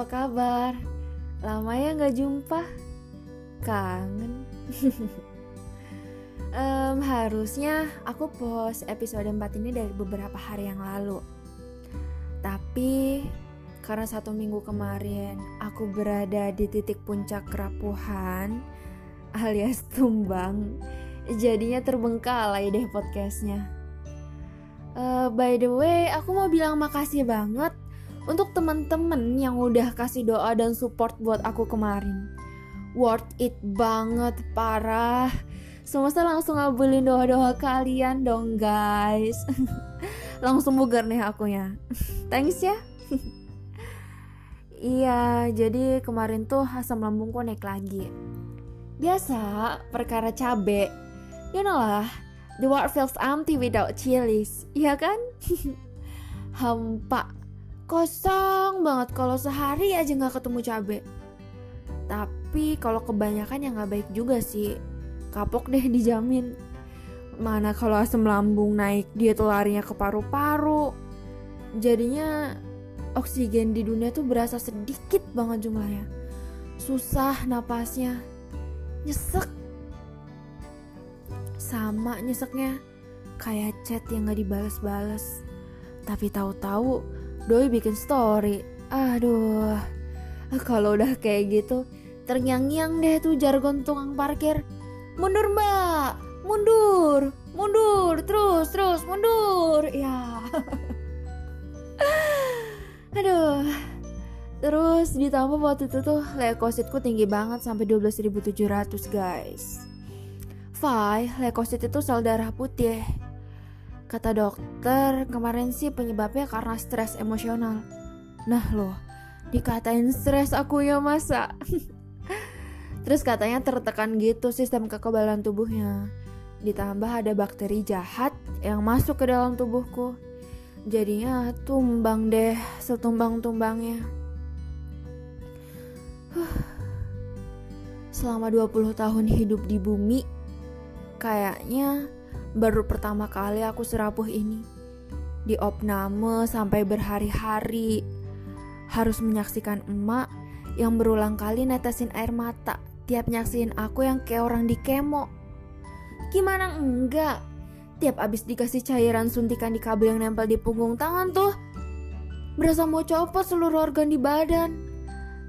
apa kabar? Lama ya nggak jumpa? Kangen. um, harusnya aku post episode 4 ini dari beberapa hari yang lalu. Tapi karena satu minggu kemarin aku berada di titik puncak kerapuhan alias tumbang, jadinya terbengkalai deh podcastnya. Uh, by the way, aku mau bilang makasih banget untuk teman-teman yang udah kasih doa dan support buat aku kemarin. Worth it banget, parah. Semesta langsung ngabulin doa-doa kalian dong guys. langsung bugar nih akunya. Thanks ya. iya, jadi kemarin tuh asam lambungku naik lagi. Biasa, perkara cabe. You know lah, The world feels empty without chilies, iya kan? Hampa, kosong banget kalau sehari aja nggak ketemu cabe. Tapi kalau kebanyakan ya nggak baik juga sih. Kapok deh dijamin. Mana kalau asam lambung naik dia tuh larinya ke paru-paru. Jadinya oksigen di dunia tuh berasa sedikit banget jumlahnya. Susah napasnya. Nyesek sama nyeseknya kayak chat yang gak dibales-bales. Tapi tahu-tahu doi bikin story. Aduh. Kalau udah kayak gitu, terngiang-ngiang deh tuh jargon tukang parkir. Mundur, Mbak. Mundur. Mundur, terus, terus, mundur. Ya. Aduh. Terus ditambah waktu itu tuh leukositku tinggi banget sampai 12.700 guys. Fai, leukosit itu sel darah putih. Kata dokter, kemarin sih penyebabnya karena stres emosional. Nah loh, dikatain stres aku ya masa. Terus katanya tertekan gitu sistem kekebalan tubuhnya. Ditambah ada bakteri jahat yang masuk ke dalam tubuhku. Jadinya tumbang deh setumbang-tumbangnya. Selama 20 tahun hidup di bumi, Kayaknya baru pertama kali aku serapuh ini. Di opname sampai berhari-hari. Harus menyaksikan emak yang berulang kali netesin air mata tiap nyaksiin aku yang kayak orang di kemo. Gimana enggak? Tiap abis dikasih cairan suntikan di kabel yang nempel di punggung tangan tuh, berasa mau copot seluruh organ di badan.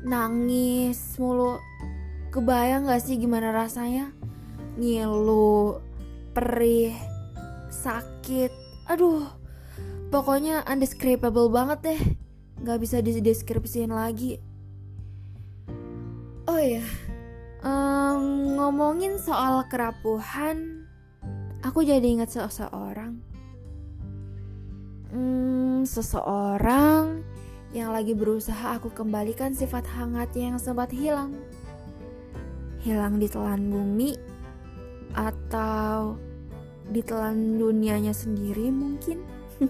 Nangis mulu. Kebayang gak sih gimana rasanya? ngilu, perih, sakit. Aduh, pokoknya undescribable banget deh. Gak bisa dideskripsiin lagi. Oh ya, um, ngomongin soal kerapuhan, aku jadi ingat seseorang. Hmm, seseorang yang lagi berusaha aku kembalikan sifat hangatnya yang sempat hilang. Hilang di telan bumi ditelan dunianya sendiri mungkin.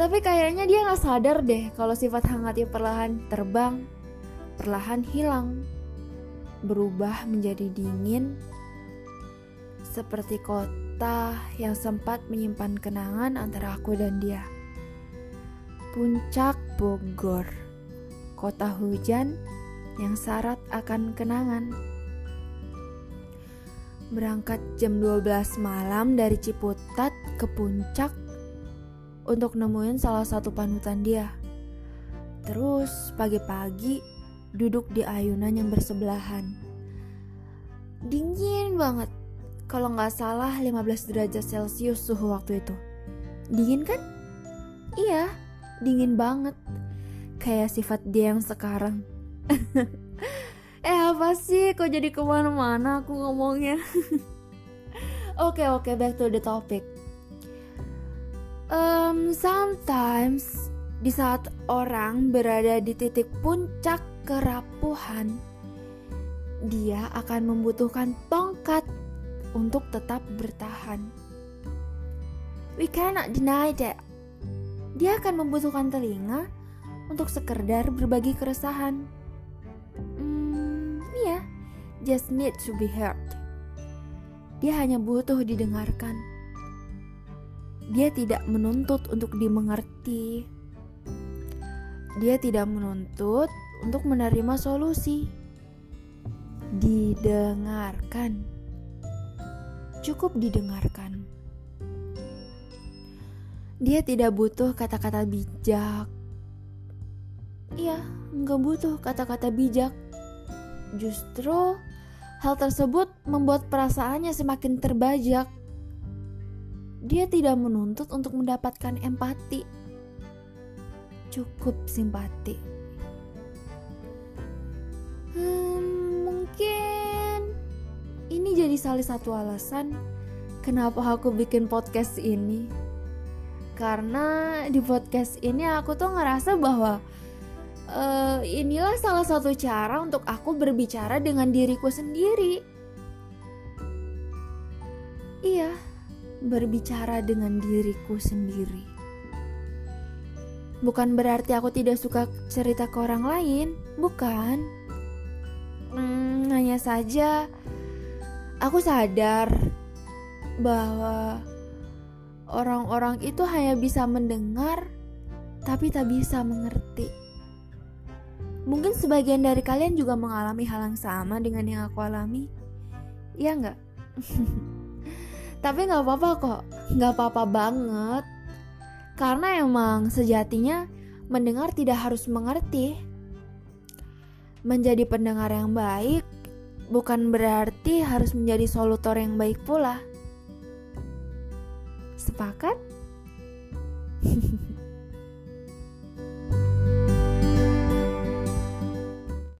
Tapi kayaknya dia nggak sadar deh kalau sifat hangatnya perlahan terbang perlahan hilang berubah menjadi dingin seperti kota yang sempat menyimpan kenangan antara aku dan dia. Puncak Bogor kota hujan yang syarat akan kenangan berangkat jam 12 malam dari Ciputat ke puncak untuk nemuin salah satu panutan dia. Terus pagi-pagi duduk di ayunan yang bersebelahan. Dingin banget. Kalau nggak salah 15 derajat Celcius suhu waktu itu. Dingin kan? Iya, dingin banget. Kayak sifat dia yang sekarang. Eh apa sih? Kok jadi ke mana-mana aku ngomongnya? Oke oke okay, back to the topic. Um, Sometimes di saat orang berada di titik puncak kerapuhan Dia akan membutuhkan tongkat untuk tetap bertahan. We cannot deny that. Dia akan membutuhkan telinga untuk sekedar berbagi keresahan just need to be heard. Dia hanya butuh didengarkan. Dia tidak menuntut untuk dimengerti. dia tidak menuntut untuk menerima solusi. Didengarkan, cukup didengarkan. Dia tidak butuh kata-kata bijak. Iya, nggak butuh kata-kata bijak. Justru hal tersebut membuat perasaannya semakin terbajak. Dia tidak menuntut untuk mendapatkan empati. Cukup simpati. Hmm, mungkin ini jadi salah satu alasan kenapa aku bikin podcast ini. Karena di podcast ini aku tuh ngerasa bahwa uh, inilah salah satu cara untuk aku berbicara dengan diriku sendiri. Iya, berbicara dengan diriku sendiri. Bukan berarti aku tidak suka cerita ke orang lain, bukan. Hmm, hanya saja aku sadar bahwa orang-orang itu hanya bisa mendengar, tapi tak bisa mengerti. Mungkin sebagian dari kalian juga mengalami hal yang sama dengan yang aku alami, ya nggak? Tapi nggak apa-apa kok, nggak apa-apa banget. Karena emang sejatinya mendengar tidak harus mengerti. Menjadi pendengar yang baik bukan berarti harus menjadi solutor yang baik pula. Sepakat?